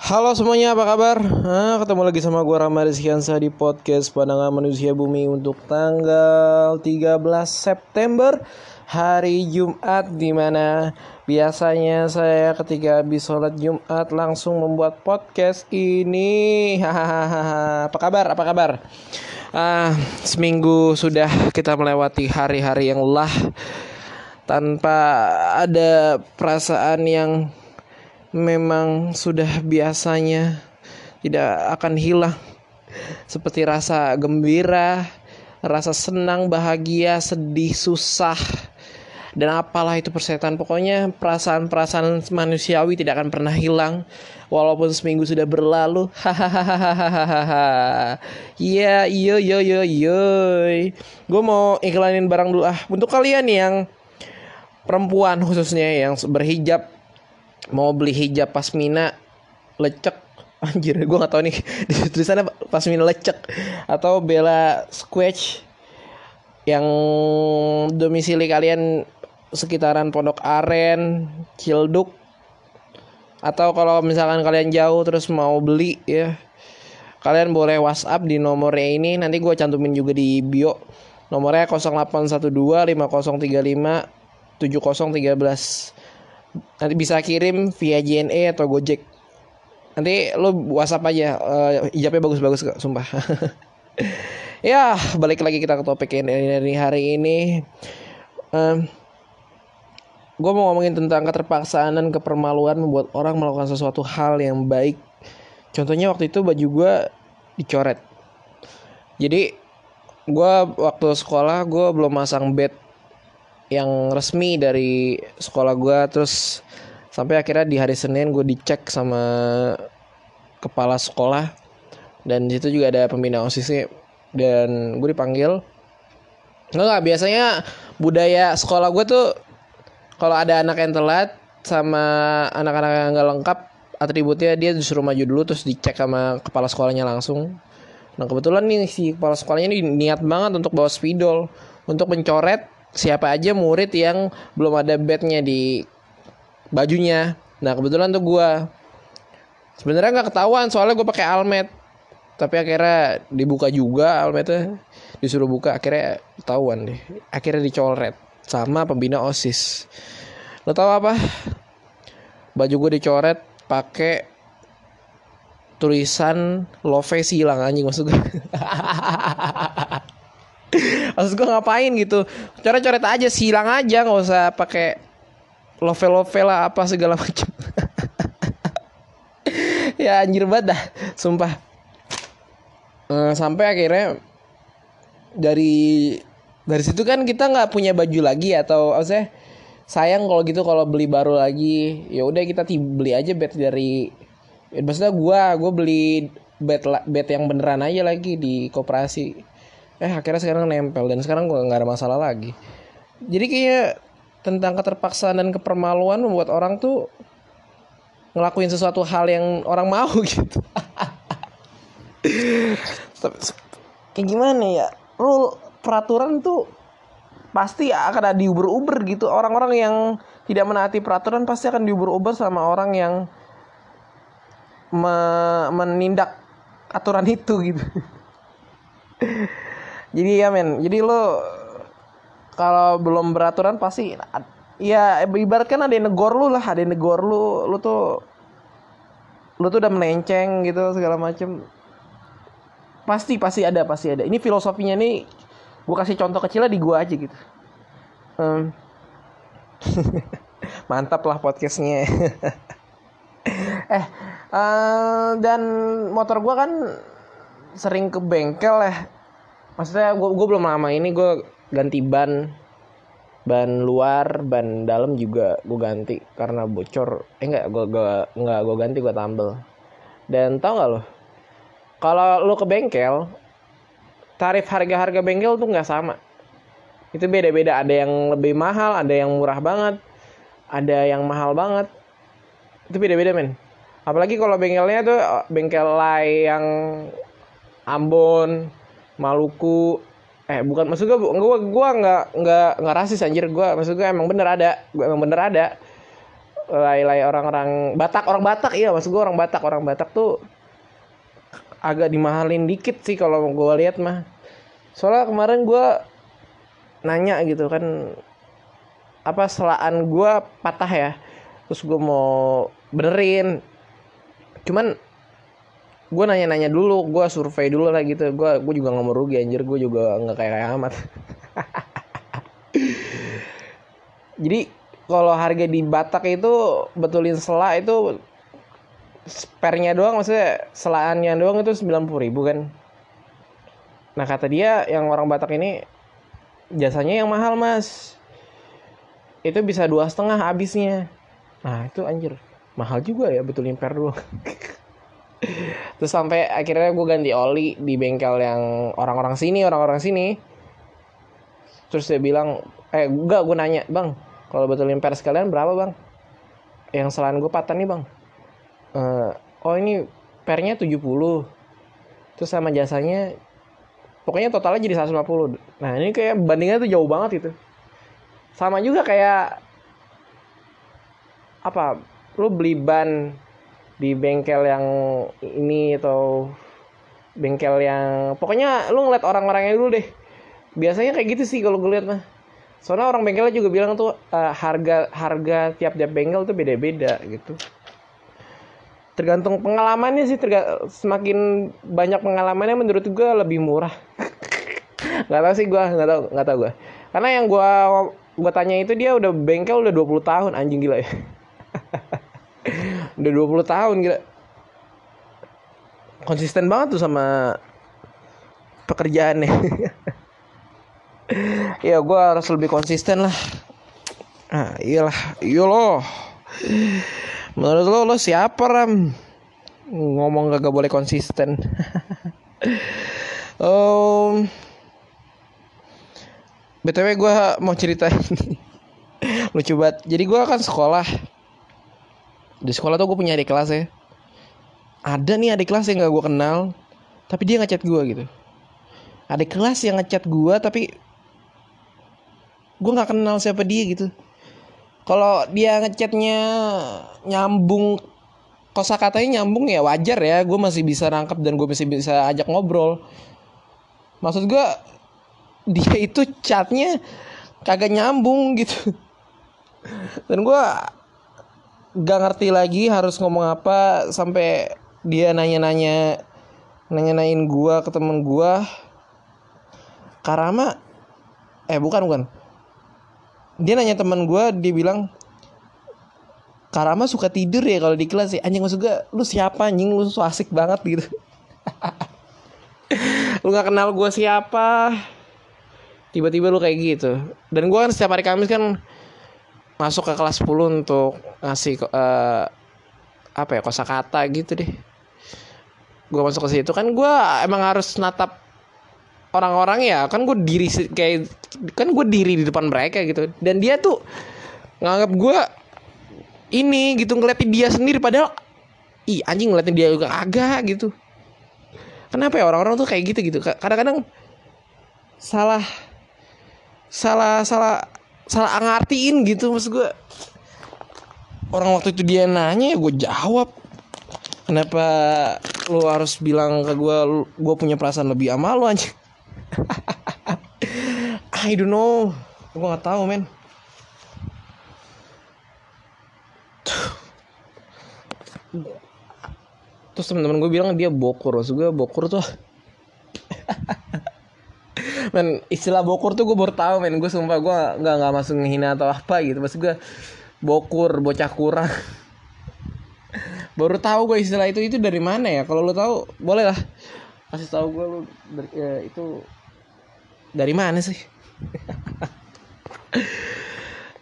Halo semuanya, apa kabar? Nah, ketemu lagi sama gue Rama Rizkiansa di podcast Pandangan Manusia Bumi untuk tanggal 13 September hari Jumat di mana biasanya saya ketika habis sholat Jumat langsung membuat podcast ini. Hahaha apa kabar? Apa kabar? Ah seminggu sudah kita melewati hari-hari yang lah tanpa ada perasaan yang memang sudah biasanya tidak akan hilang. Seperti rasa gembira, rasa senang, bahagia, sedih, susah dan apalah itu persetan. Pokoknya perasaan-perasaan manusiawi tidak akan pernah hilang. Walaupun seminggu sudah berlalu. Hahaha. Iya iya iya iya iya. Gue mau iklanin barang dulu. Ah untuk kalian yang perempuan khususnya yang berhijab mau beli hijab pasmina lecek. Anjir gue gak tahu nih di tulisannya pasmina lecek. Atau bela squash yang domisili kalian sekitaran Pondok Aren, Cilduk. Atau kalau misalkan kalian jauh terus mau beli ya. Kalian boleh WhatsApp di nomornya ini nanti gue cantumin juga di bio. Nomornya 0812 5035 7013 nanti bisa kirim via JNE atau Gojek. Nanti lo WhatsApp aja uh, hijabnya bagus-bagus kok sumpah. Ya balik lagi kita ke topik ini hari ini. Um, gue mau ngomongin tentang keterpaksaan dan kepermaluan membuat orang melakukan sesuatu hal yang baik. Contohnya waktu itu baju gue dicoret. Jadi gue waktu sekolah gue belum masang bed yang resmi dari sekolah gue terus sampai akhirnya di hari Senin gue dicek sama kepala sekolah dan di situ juga ada pembina osisnya dan gue dipanggil. Nggak biasanya budaya sekolah gue tuh kalau ada anak yang telat sama anak-anak yang nggak lengkap atributnya dia disuruh maju dulu terus dicek sama kepala sekolahnya langsung. Nah kebetulan nih si kepala sekolahnya ini niat banget untuk bawa spidol untuk mencoret siapa aja murid yang belum ada bednya di bajunya. Nah kebetulan tuh gue sebenarnya nggak ketahuan soalnya gue pakai almet. Tapi akhirnya dibuka juga almetnya disuruh buka akhirnya ketahuan deh. Akhirnya dicoret sama pembina osis. Lo tau apa? Baju gue dicoret pakai tulisan love hilang anjing maksud gue maksud gue ngapain gitu? Coret-coret aja silang aja nggak usah pakai love love lah apa segala macam. Ya anjir banget dah sumpah. Uh, sampai akhirnya dari dari situ kan kita nggak punya baju lagi atau saya sayang kalau gitu kalau beli baru lagi. Ya udah kita beli aja bed dari ya, maksudnya gue gue beli bed bed yang beneran aja lagi di koperasi eh akhirnya sekarang nempel dan sekarang gue nggak ada masalah lagi. Jadi kayak tentang keterpaksaan dan kepermaluan membuat orang tuh ngelakuin sesuatu hal yang orang mau gitu. Kayak gimana ya? Lu peraturan tuh pasti akan ada diuber-uber gitu. Orang-orang yang tidak menaati peraturan pasti akan diuber-uber sama orang yang me menindak aturan itu gitu jadi ya men jadi lo kalau belum beraturan pasti ya ibaratkan ada yang negor lu lah ada yang negor lu lu tuh lu tuh udah melenceng gitu segala macem. Pasti pasti ada pasti ada. Ini filosofinya nih gue kasih contoh kecilnya di gue aja gitu. Um, mantap lah podcastnya. Eh uh, dan motor gue kan sering ke bengkel ya maksudnya gue gue belum lama ini gue ganti ban. Ban luar ban dalam juga gue ganti karena bocor. Eh enggak gue gue enggak gue ganti gue tambel. Dan tau gak lo? Kalau lo ke bengkel tarif harga harga bengkel tuh nggak sama. Itu beda beda ada yang lebih mahal ada yang murah banget. Ada yang mahal banget. Itu beda beda men. Apalagi kalau bengkelnya tuh bengkel layang Ambon Maluku. Eh bukan maksud gue gue gue nggak nggak nggak rasis anjir. Gue maksud gue emang bener ada. Gue emang bener ada. Lay-lay orang-orang Batak orang Batak iya maksud gue orang Batak. Orang Batak tuh agak dimahalin dikit sih kalau gue lihat mah. Soalnya kemarin gue nanya gitu kan apa selaan gue patah ya? Terus gue mau benerin. Cuman gue nanya-nanya dulu gue survei dulu lah gitu. Gue gue juga nggak mau rugi anjir. Gue juga nggak kayak kayak amat jadi kalau harga di Batak itu betulin sela itu spernya doang maksudnya selaannya doang itu sembilan puluh ribu kan? Nah kata dia yang orang Batak ini jasanya yang mahal mas. Itu bisa dua setengah habisnya. Nah itu anjir mahal juga ya betulin per doang terus sampai akhirnya gue ganti oli di bengkel yang orang-orang sini orang-orang sini. Terus dia bilang eh enggak gue nanya bang kalau betulin per sekalian berapa bang? Yang selain gue patah nih bang. Uh, oh ini pernya 70 terus sama jasanya pokoknya totalnya jadi 150 nah ini kayak bandingnya tuh jauh banget itu sama juga kayak apa lu beli ban di bengkel yang ini atau bengkel yang pokoknya lu ngeliat orang-orangnya dulu deh. Biasanya kayak gitu sih kalau gue liat mah. Soalnya orang bengkelnya juga bilang tuh uh, harga harga tiap tiap bengkel tuh beda-beda gitu. Tergantung pengalamannya sih terga semakin banyak pengalamannya menurut gue lebih murah. Nggak tahu sih gue nggak tahu nggak tahu gue karena yang gue gue tanya itu dia udah bengkel udah 20 tahun anjing gila ya udah 20 tahun gila. Konsisten banget tuh sama pekerjaannya. Ya gue harus lebih konsisten lah. Ah iyalah. Iya loh. Menurut lo lo siapa ram? Ngomong gak boleh konsisten. Um, btw gue mau cerita lucu banget. Jadi gue kan sekolah di sekolah tuh gue punya adik kelas ya. Ada nih adik kelas yang gak gue kenal tapi dia ngechat gue gitu. Adik kelas yang ngechat gue tapi gue nggak kenal siapa dia gitu. Kalau dia ngechatnya nyambung kosa katanya nyambung ya wajar ya. Gue masih bisa rangkap dan gue masih bisa ajak ngobrol. Maksud gue dia itu chatnya kagak nyambung gitu. Dan gue gak ngerti lagi harus ngomong apa sampai dia nanya-nanya nanya-nanyain gua ke temen gua. Karama eh bukan bukan. Dia nanya temen gua dia bilang Karama suka tidur ya kalau di kelas ya? Anjing maksud gua lu siapa anjing? Lu so asik banget gitu. Lu nggak kenal gua siapa? Tiba-tiba lu kayak gitu. Dan gua kan setiap hari Kamis kan masuk ke kelas 10 untuk ngasih uh, apa ya kosakata gitu deh. Gue masuk ke situ kan gue emang harus natap orang-orang ya. Kan gue diri kayak kan gue diri di depan mereka gitu. Dan dia tuh nganggap gue ini gitu ngeliatin dia sendiri. Padahal ih anjing ngeliatin dia juga agak gitu. Kenapa ya orang-orang tuh kayak gitu gitu? Kadang-kadang salah salah salah salah ngartiin gitu maksud gue orang waktu itu dia nanya ya gue jawab. Kenapa lu harus bilang ke gue gue punya perasaan lebih sama lu aja I don't know. Gue nggak tahu men. Terus teman-teman gue bilang dia bokur maksud gue bokur tuh men istilah bokur tuh gue baru tahu men. Gue sumpah gue nggak nggak masuk ngehina atau apa gitu. Maksud gue bokur bocah kurang. Baru tahu gue istilah itu itu dari mana ya? Kalau lo tahu boleh lah. Kasih tahu gue lo ya, itu dari mana sih?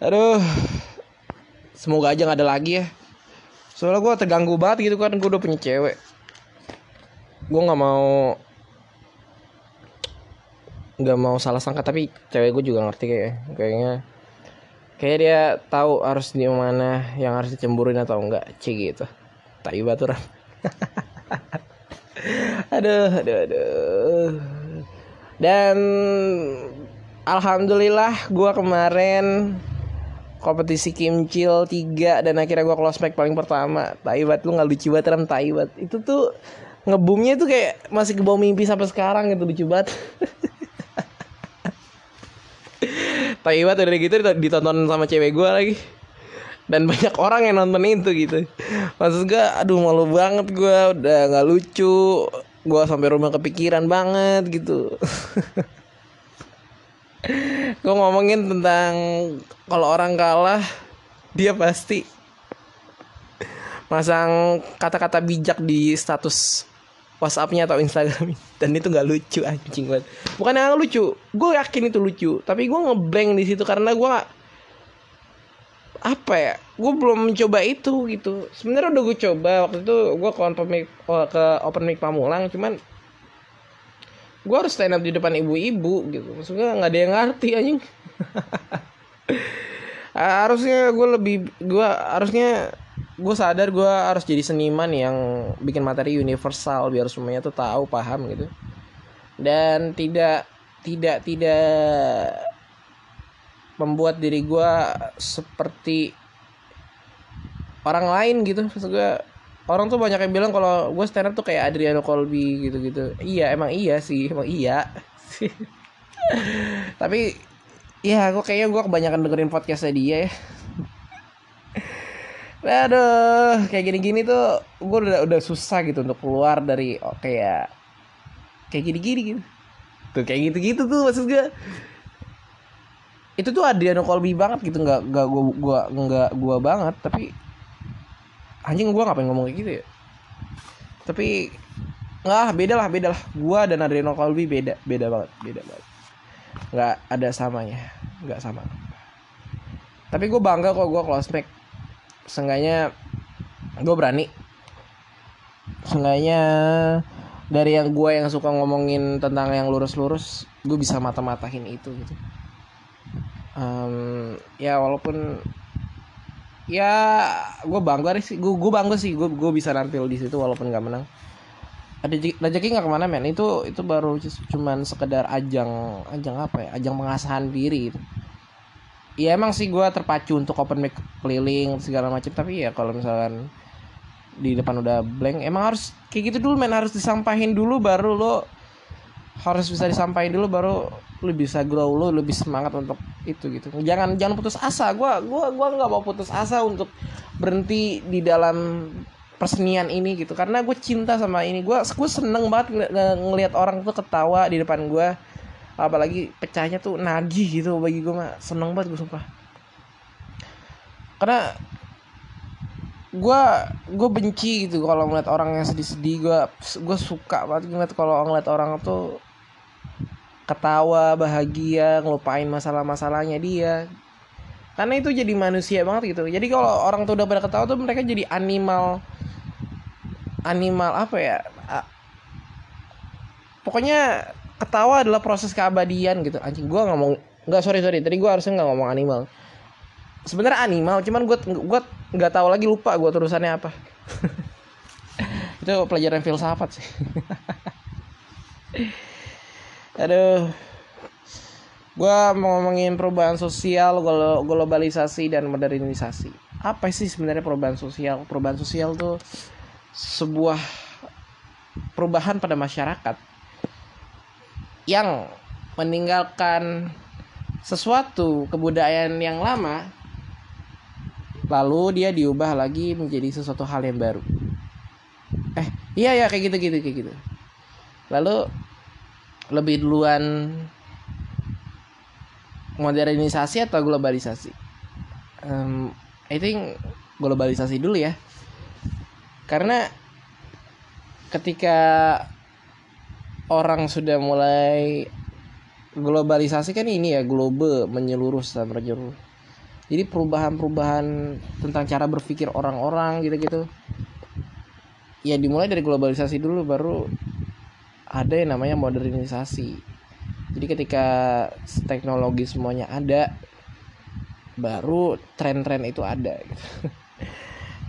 Aduh. Semoga aja nggak ada lagi ya. Soalnya gue terganggu banget gitu kan gue udah punya cewek. Gue nggak mau nggak mau salah sangka tapi cewek gue juga ngerti kayak kayaknya kayak dia tahu harus di mana yang harus dicemburuin atau enggak cik gitu. Tai baturan aduh aduh aduh. Dan alhamdulillah gue kemarin kompetisi kimcil tiga dan akhirnya gue close pack paling pertama. Taibat lu nggak lucu banget ram Taibat itu tuh ngebumnya tuh kayak masih ke bawah mimpi sampai sekarang gitu lucu banget Taibat udah gitu ditonton sama cewek gue lagi. Dan banyak orang yang nonton itu gitu. Maksud gue aduh malu banget gue udah nggak lucu. Gue sampai rumah kepikiran banget gitu. Gue ngomongin tentang kalau orang kalah dia pasti masang kata-kata bijak di status WhatsAppnya atau Instagram. Dan itu nggak lucu anjing banget bukan yang lucu gue yakin itu lucu. Tapi gue ngeblank di situ karena gue apa ya gue belum mencoba itu gitu. Sebenarnya udah gue coba waktu itu gue ke open mic ke open mic Pamulang cuman gue harus stand up di depan ibu-ibu gitu. Maksudnya nggak ada yang ngerti anjing. Harusnya gue lebih gue harusnya gue sadar gue harus jadi seniman yang bikin materi universal biar semuanya tuh tahu paham gitu. Dan tidak tidak tidak membuat diri gue seperti orang lain gitu. Maksud gue orang tuh banyak yang bilang kalau gue stand up tuh kayak Adriano Colby gitu-gitu. Iya emang iya sih emang iya. Tapi ya gue kayaknya gue kebanyakan dengerin podcastnya dia ya Aduh, kayak gini-gini tuh gue udah udah susah gitu untuk keluar dari oh, kayak kayak gini-gini gitu. Tuh kayak gitu-gitu tuh maksud gue. Itu tuh Adriano Colby banget gitu nggak nggak gua gua nggak gua banget tapi anjing gue ngapain ngomong kayak gitu ya? Tapi nggak beda lah beda lah. Gue dan Adriano Colby beda beda banget beda banget. Nggak ada samanya nggak sama. Tapi gue bangga kok gue close back seenggaknya gue berani. Seenggaknya dari yang gue yang suka ngomongin tentang yang lurus-lurus gue bisa mata-matahin itu gitu. Um, ya walaupun ya gue bangga sih gue gue bangga sih gue gue bisa nampil di situ walaupun nggak menang. Ada rezeki nggak ke mana men? Itu itu baru cuman sekedar ajang ajang apa ya? Ajang pengasahan diri gitu. Ya emang sih gue terpacu untuk open mic keliling segala macam tapi ya kalau misalkan di depan udah blank emang harus kayak gitu dulu men. Harus disampahin dulu baru lo harus bisa disampaikan dulu baru lu bisa grow lu lebih semangat untuk itu gitu. Jangan jangan putus asa. Gue gua gua nggak mau putus asa untuk berhenti di dalam persenian ini gitu. Karena gue cinta sama ini. Gue gue seneng banget ng ng ngelihat orang tuh ketawa di depan gue apalagi pecahnya tuh nagih gitu bagi gue mah seneng banget gue sumpah. Karena gue gue benci gitu kalau ngeliat orang yang sedih-sedih. Gue gue suka banget ngeliat kalau ngeliat orang tuh ketawa bahagia ngelupain masalah-masalahnya dia. Karena itu jadi manusia banget gitu. Jadi kalau orang tuh udah pada ketawa tuh mereka jadi animal animal apa ya? Pokoknya ketawa adalah proses keabadian gitu. Anjing gue ngomong nggak sorry sorry. Tadi gue harusnya nggak ngomong animal. Sebenarnya animal cuman gue gue nggak tahu lagi lupa gue terusannya apa. Itu pelajaran filsafat sih. Aduh. Gue mau ngomongin perubahan sosial globalisasi dan modernisasi. Apa sih sebenarnya perubahan sosial? Perubahan sosial tuh sebuah perubahan pada masyarakat yang meninggalkan sesuatu kebudayaan yang lama lalu dia diubah lagi menjadi sesuatu hal yang baru eh iya ya kayak gitu gitu kayak gitu lalu lebih duluan modernisasi atau globalisasi? Um, I think globalisasi dulu ya. Karena ketika orang sudah mulai globalisasi kan ini ya global menyeluruh secara menyeluruh. Jadi perubahan-perubahan tentang cara berpikir orang-orang gitu-gitu. Ya dimulai dari globalisasi dulu baru ada yang namanya modernisasi jadi ketika teknologi semuanya ada baru tren-tren itu ada gitu.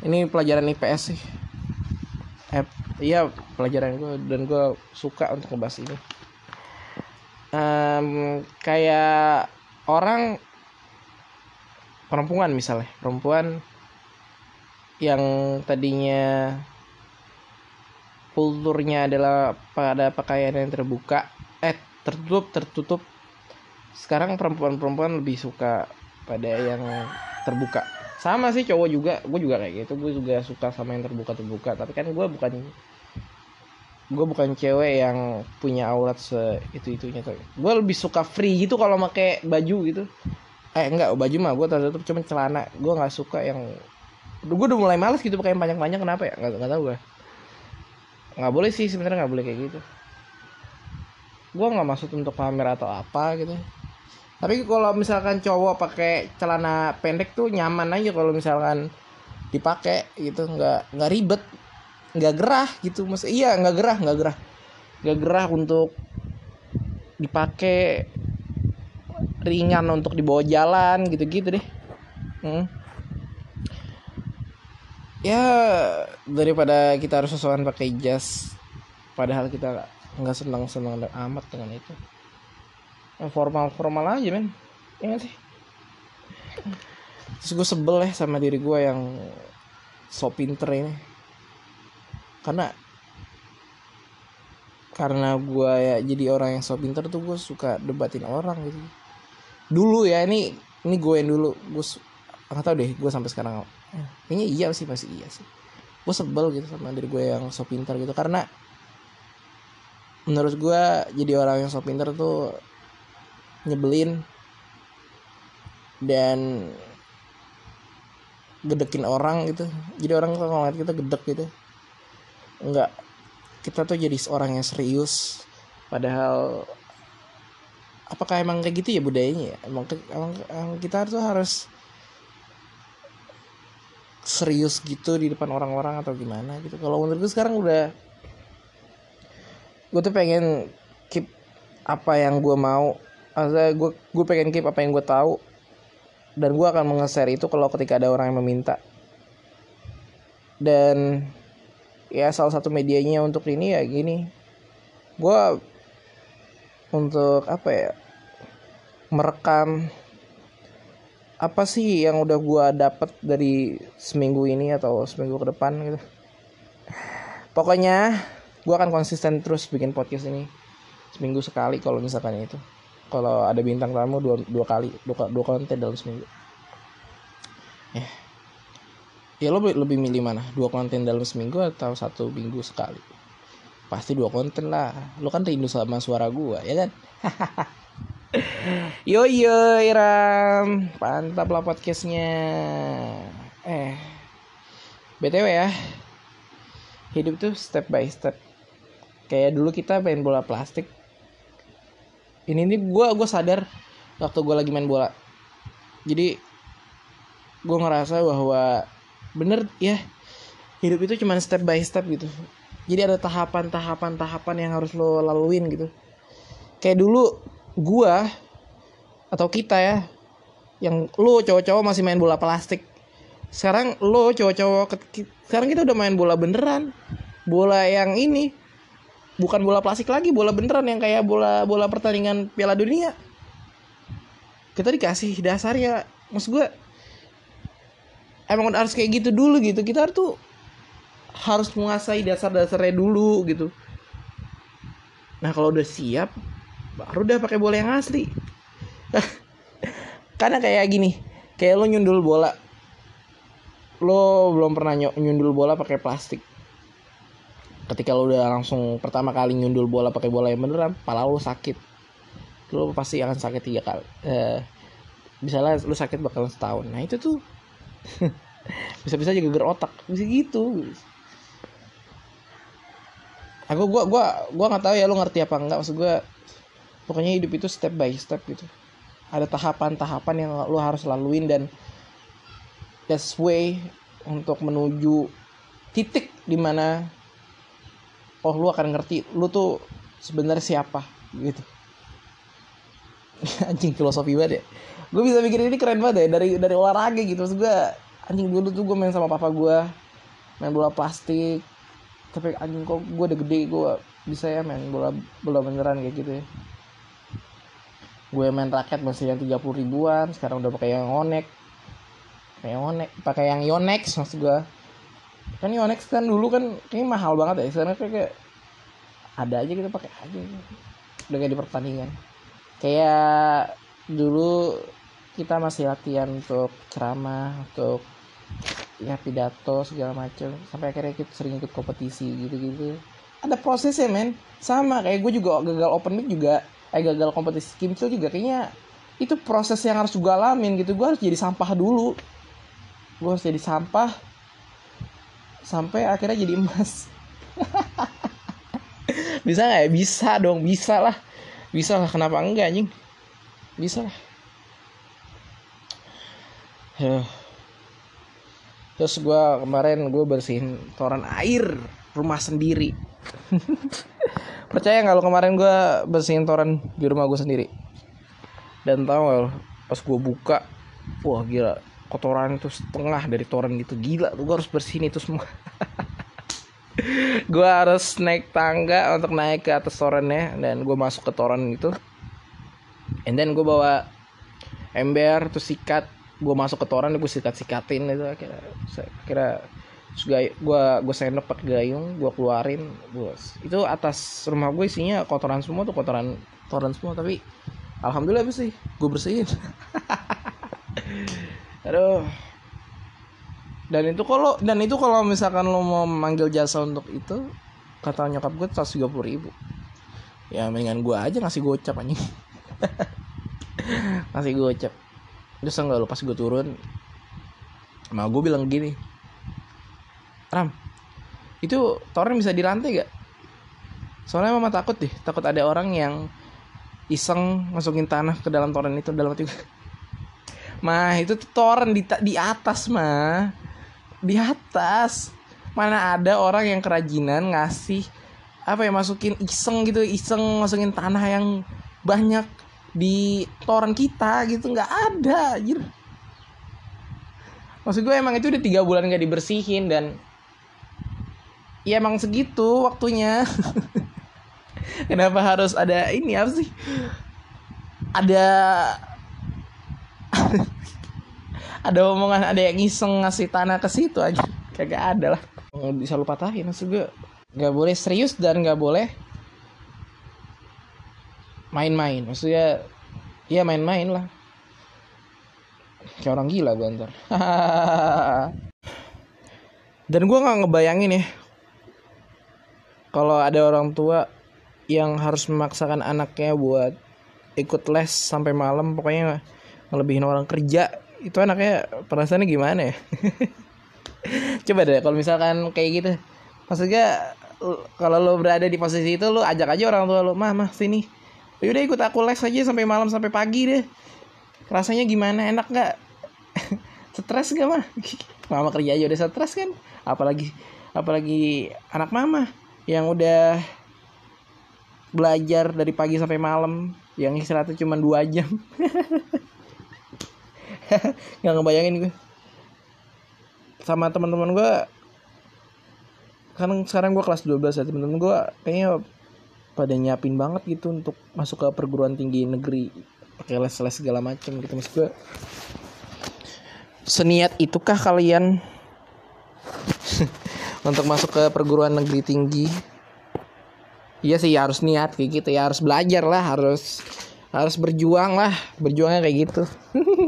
ini pelajaran IPS sih iya pelajaran gue dan gue suka untuk ngebahas ini. Um, kayak orang perempuan misalnya. Perempuan yang tadinya kulturnya adalah pada pakaian yang terbuka eh tertutup tertutup. Sekarang perempuan-perempuan lebih suka pada yang terbuka sama sih cowok juga. Gue juga kayak gitu. Gue juga suka sama yang terbuka terbuka tapi kan gue bukan gue bukan cewek yang punya aurat se itu itunya tuh gue lebih suka free gitu kalau pakai baju gitu. Eh enggak baju mah gue tertutup cuma celana. Gue nggak suka yang gue udah mulai males gitu pakai yang panjang-panjang kenapa ya? Nggak nggak tahu gue nggak boleh sih sebenarnya nggak boleh kayak gitu. Gue nggak maksud untuk pamer atau apa gitu tapi kalau misalkan cowok pakai celana pendek tuh nyaman aja kalau misalkan dipakai gitu. Nggak nggak ribet nggak gerah gitu. Mas iya nggak gerah nggak gerah. Nggak gerah untuk dipakai ringan untuk dibawa jalan gitu-gitu deh. Hmm. ya daripada kita harus sesuatu pakai jas padahal kita nggak senang senang amat dengan itu formal formal aja men. Ya sih? Terus gue sebel ya sama diri gue yang so pinter ini. Karena karena gue ya jadi orang yang so pinter tuh gue suka debatin orang gitu. Dulu ya ini ini gue yang dulu. Gue nggak tau deh gue sampai sekarang kayaknya iya sih pasti iya sih. Gue sebel gitu sama diri gue yang so pinter gitu. Karena menurut gue jadi orang yang so pinter tuh nyebelin dan gedekin orang gitu. Jadi orang kalau ngeliat kita gedek gitu. Enggak kita tuh jadi seorang yang serius. Padahal apakah emang kayak gitu ya budayanya ya? Emang, emang, emang kita tuh harus serius gitu di depan orang-orang atau gimana gitu. Kalau menurut gue sekarang udah gue tuh pengen keep apa yang gue mau Maksudnya gue gue pengen keep apa yang gue tahu. Dan gue akan menge-share itu kalau ketika ada orang yang meminta. Dan ya salah satu medianya untuk ini ya gini. Gue untuk apa ya merekam apa sih yang udah gue dapet dari seminggu ini atau seminggu ke depan gitu. Pokoknya gue akan konsisten terus bikin podcast ini seminggu sekali kalau misalkan itu kalau ada bintang tamu dua, dua kali dua, dua konten dalam seminggu. Ya ya lo lebih milih mana? Dua konten dalam seminggu atau satu minggu sekali? Pasti dua konten lah. Lo kan rindu sama suara gua ya kan? Yo yo Iram. Mantap lah podcastnya. Eh. Btw ya. Hidup tuh step by step. Kayak dulu kita main bola plastik ini nih gue gue sadar waktu gue lagi main bola. Jadi gue ngerasa bahwa bener ya hidup itu cuma step by step gitu. Jadi ada tahapan tahapan tahapan yang harus lo laluin gitu. Kayak dulu gue atau kita ya yang lo cowok-cowok masih main bola plastik. Sekarang lo cowok-cowok sekarang kita udah main bola beneran. Bola yang ini bukan bola plastik lagi bola beneran yang kayak bola bola pertandingan Piala Dunia. Kita dikasih dasarnya maksud gue emang harus kayak gitu dulu gitu. Kita tuh harus menguasai dasar-dasarnya dulu gitu. Nah kalau udah siap baru udah pakai bola yang asli. Karena kayak gini kayak lo nyundul bola. Lo belum pernah nyundul bola pakai plastik ketika lo udah langsung pertama kali nyundul bola pakai bola yang beneran pala lo sakit. Lo pasti akan sakit tiga kali. Eh, misalnya lo sakit bakal setahun. Nah itu tuh. Bisa-bisa juga geger otak. Bisa gitu. Aku gua gua gua nggak tahu ya lo ngerti apa enggak maksud gua pokoknya hidup itu step by step gitu. Ada tahapan-tahapan yang lo harus laluin dan that's way untuk menuju titik di mana oh lu akan ngerti lu tuh sebenarnya siapa gitu. Anjing filosofi banget ya. Gue bisa bikin ini keren banget ya dari dari olahraga gitu. Maksud gue anjing dulu tuh gue main sama papa gue main bola plastik. Tapi anjing kok gue udah gede gue bisa ya main bola bola beneran kayak gitu ya. Gue main raket masih yang tiga puluh ribuan sekarang udah pakai yang onek kayak Yonex pakai yang Yonex maksud gue kan Yonex kan dulu kan kayaknya mahal banget ya sekarang kayak, kayak ada aja kita pakai aja udah kayak di pertandingan. Kayak dulu kita masih latihan untuk ceramah untuk ya pidato segala macam sampai akhirnya kita sering ikut kompetisi gitu-gitu. Ada prosesnya men. Sama kayak gue juga gagal open mic juga eh gagal kompetisi kimcil juga. Kayaknya itu proses yang harus gue alamin gitu. Gue harus jadi sampah dulu. Gue harus jadi sampah sampai akhirnya jadi emas. Bisa nggak ya? Bisa dong bisa lah. Bisa lah kenapa enggak anjing? Bisa lah. Terus gue kemarin gue bersihin toran air rumah sendiri. Percaya nggak lo kemarin gue bersihin toran di rumah gue sendiri? Dan tau gak lo pas gue buka wah gila kotoran itu setengah dari toran gitu. Gila tuh gue harus bersihin itu semua. Gue harus naik tangga untuk naik ke atas torannya dan gue masuk ke toran itu and then gue bawa ember terus sikat. Gue masuk ke toran gue sikat sikatin itu akhirnya kira gue gue sendok pakai gayung gue keluarin. Gue itu atas rumah gue isinya kotoran semua tuh kotoran kotoran semua. Tapi alhamdulillah sih? Gue bersihin aduh. Dan itu kalau dan itu kalau misalkan lo mau manggil jasa untuk itu kata nyokap gue seratus tiga ribu. Ya mendingan gue aja ngasih gocap anjing. Ngasih gocap. Terus enggak lo pas gue turun mau gue bilang gini Ram itu toren bisa dirantai gak? Soalnya mama takut deh takut ada orang yang iseng masukin tanah ke dalam toren itu dalam hati mah itu toren di di atas mah. Di atas. Mana ada orang yang kerajinan ngasih apa ya masukin iseng gitu iseng masukin tanah yang banyak di toren kita gitu. Nggak ada anjir. Maksud gue emang itu udah tiga bulan gak dibersihin dan ya emang segitu waktunya. Kenapa harus ada ini apa sih? Ada ada omongan ada yang iseng ngasih tanah ke situ aja kagak ada lah. Bisa lupa patahin maksud gue nggak boleh serius dan nggak boleh main-main. Maksudnya ya main-main lah. Kayak orang gila gue ntar. Dan gue nggak ngebayangin ya kalau ada orang tua yang harus memaksakan anaknya buat ikut les sampai malam pokoknya ngelebihin orang kerja itu anaknya perasaannya gimana ya coba deh kalau misalkan kayak gitu maksudnya kalau lo berada di posisi itu lo ajak aja orang tua lo mah mah sini Yaudah ikut aku les aja sampai malam sampai pagi deh. Rasanya gimana? Enak nggak? stres gak mah? Mama kerja aja udah stres kan? Apalagi apalagi anak mama yang udah belajar dari pagi sampai malam yang istirahatnya cuma dua jam nggak ngebayangin gue. Sama teman-teman gue kan sekarang gue kelas 12 ya teman-teman gue kayaknya pada nyiapin banget gitu untuk masuk ke perguruan tinggi negeri pakai les-les segala macam gitu. Maksud gue seniat itukah kalian untuk masuk ke perguruan negeri tinggi? Iya sih harus niat kayak gitu ya harus belajar lah harus harus berjuang lah berjuangnya kayak gitu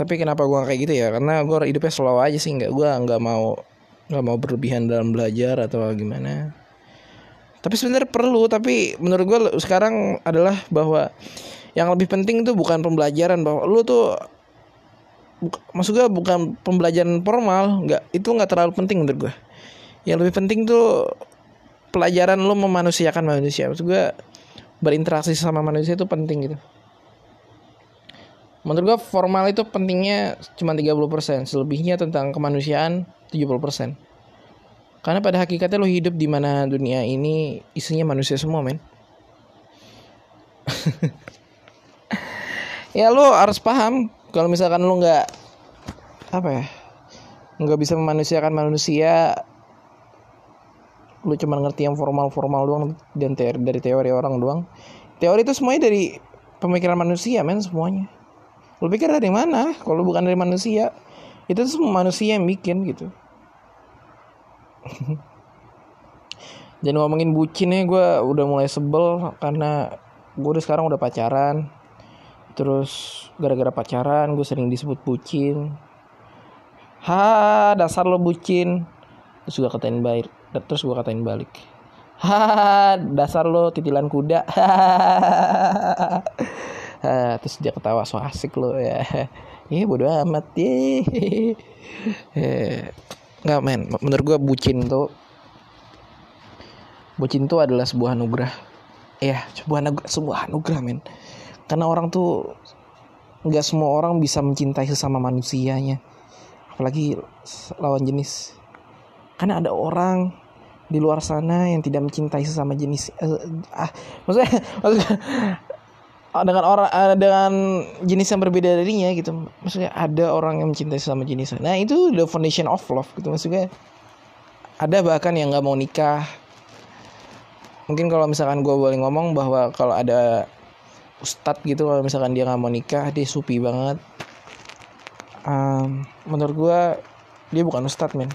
tapi kenapa gue kayak gitu ya? Karena gue hidupnya slow aja sih. Nggak gue nggak mau nggak mau berlebihan dalam belajar atau gimana. Tapi sebenarnya perlu. Tapi menurut gue sekarang adalah bahwa yang lebih penting tuh bukan pembelajaran. Bahwa lu tuh maksud gue bukan pembelajaran formal. Nggak itu nggak terlalu penting menurut gue yang lebih penting tuh pelajaran lu memanusiakan manusia. Maksud gue berinteraksi sama manusia itu penting gitu menurut gue formal itu pentingnya cuma 30% selebihnya tentang kemanusiaan 70% karena pada hakikatnya lo hidup di mana dunia ini isinya manusia semua, men. ya lo harus paham kalau misalkan lo nggak apa ya nggak bisa memanusiakan manusia lu cuma ngerti yang formal-formal doang dan teori dari teori orang doang. Teori itu semuanya dari pemikiran manusia men semuanya lu pikir dari mana? Kalau bukan dari manusia. Itu tuh manusia yang bikin gitu. Jangan ngomongin bucin ya gue udah mulai sebel karena gue udah sekarang udah pacaran. Terus gara-gara pacaran gue sering disebut bucin. Ha dasar lo bucin. Terus gue katain balik terus gue katain balik. Ha dasar lo titilan kuda ha, terus dia ketawa so asik lo ya. Iya bodo amat ya nggak men menurut gue bucin tuh bucin tuh adalah sebuah anugerah. Ya sebuah anugerah, sebuah anugerah men. Karena orang tuh nggak semua orang bisa mencintai sesama manusianya. Apalagi lawan jenis. Karena ada orang di luar sana yang tidak mencintai sesama jenis uh, ah maksudnya, maksudnya dengan orang uh, dengan jenis yang berbeda darinya gitu. Maksudnya ada orang yang mencintai sesama jenis. Nah itu the foundation of love gitu. Maksudnya ada bahkan yang nggak mau nikah. Mungkin kalau misalkan gue boleh ngomong bahwa kalau ada ustadz gitu kalau misalkan dia nggak mau nikah dia supi banget. Um, menurut gue dia bukan ustadz men.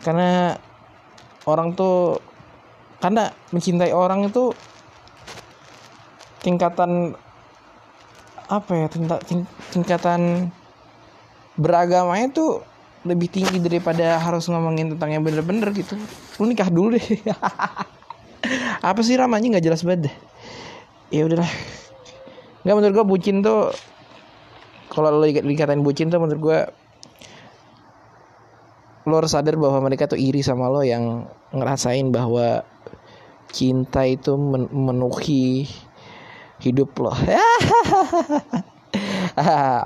Karena orang tuh karena mencintai orang itu tingkatan apa ya tingkatan beragamanya tuh lebih tinggi daripada harus ngomongin tentang yang bener-bener gitu. Lu nikah dulu deh. Apa sih ramanya nggak jelas banget ya udahlah. Nggak menurut gue bucin tuh kalau lo dikatain bucin tuh menurut gue lo harus sadar bahwa mereka tuh iri sama lo yang ngerasain bahwa cinta itu memenuhi hidup lo.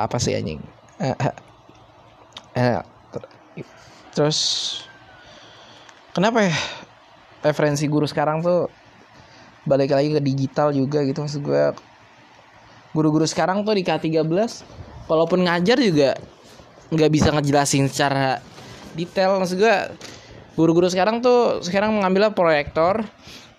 Apa sih anjing? Terus kenapa ya? Referensi guru sekarang tuh balik lagi ke digital juga gitu maksud gue guru-guru sekarang tuh di K13 walaupun ngajar juga nggak bisa ngejelasin secara detail. Maksud gue guru-guru sekarang tuh sekarang mengambil proyektor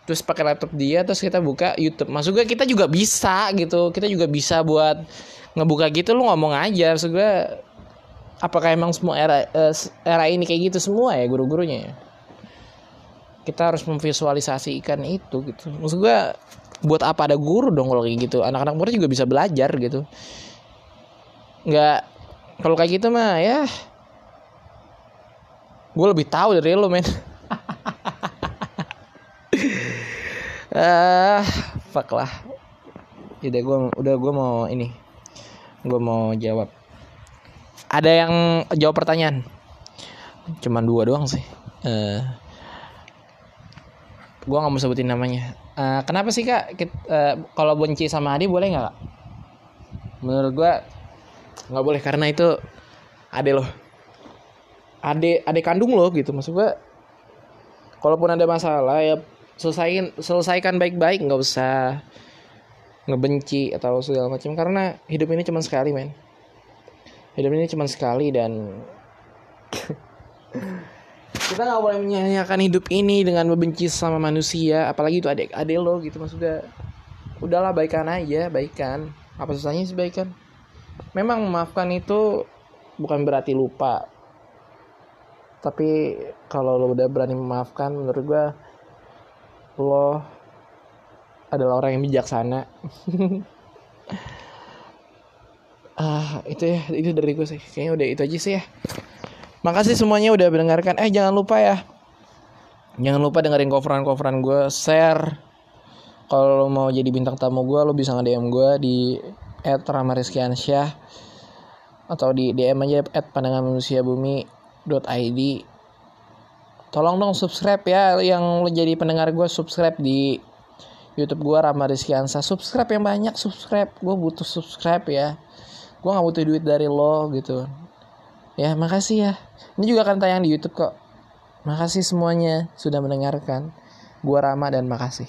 terus pakai laptop dia terus kita buka YouTube. Maksud gue kita juga bisa gitu. Kita juga bisa buat ngebuka gitu lu ngomong aja. Maksud gue apakah emang semua era eh, era ini kayak gitu semua ya guru-gurunya ya? Kita harus memvisualisasikan itu gitu. Maksud gue buat apa ada guru dong kalau kayak gitu? Anak-anak murid juga bisa belajar gitu. Nggak kalau kayak gitu mah ya gue lebih tahu dari lo men ah fuck lah. Udah gue udah gue mau ini gue mau jawab. Ada yang jawab pertanyaan? Cuman dua doang sih. Uh, gue nggak mau sebutin namanya. Uh, kenapa sih kak? Uh, eh, kalau benci sama Adi boleh nggak menurut gue nggak boleh karena itu ade loh. Ade ade kandung loh gitu. Maksud gue kalaupun ada masalah ya selesaikan selesaikan baik-baik nggak usah ngebenci atau segala macam. Karena hidup ini cuma sekali men. Hidup ini cuma sekali dan kita nggak boleh menyanyiakan hidup ini dengan membenci sama manusia. Apalagi itu adik adik lo gitu maksudnya. Udahlah baikan aja baikan. Apa susahnya sih baikan? Memang memaafkan itu bukan berarti lupa. Tapi kalau lo udah berani memaafkan menurut gue lo adalah orang yang bijaksana ah itu ya itu dari gue sih kayaknya udah itu aja sih ya Makasih semuanya udah mendengarkan. Eh jangan lupa ya. Jangan lupa dengerin coveran-coveran gue, share. Kalau mau jadi bintang tamu gue, lo bisa nge-DM gue di @ramariskiansyah atau di DM aja pandangan manusia bumi.id tolong dong subscribe ya yang jadi pendengar gue subscribe di YouTube gue Rama Rizkiansa subscribe yang banyak subscribe gue butuh subscribe ya gue nggak butuh duit dari lo gitu Ya, makasih ya. Ini juga akan tayang di YouTube kok. Makasih semuanya sudah mendengarkan. Gua Rama dan makasih.